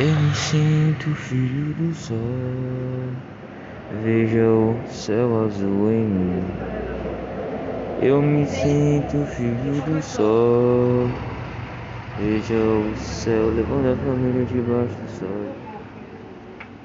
Eu me sinto filho do sol. Veja o céu azul em mim. Eu me sinto filho do sol. Veja o céu levando a família debaixo do sol.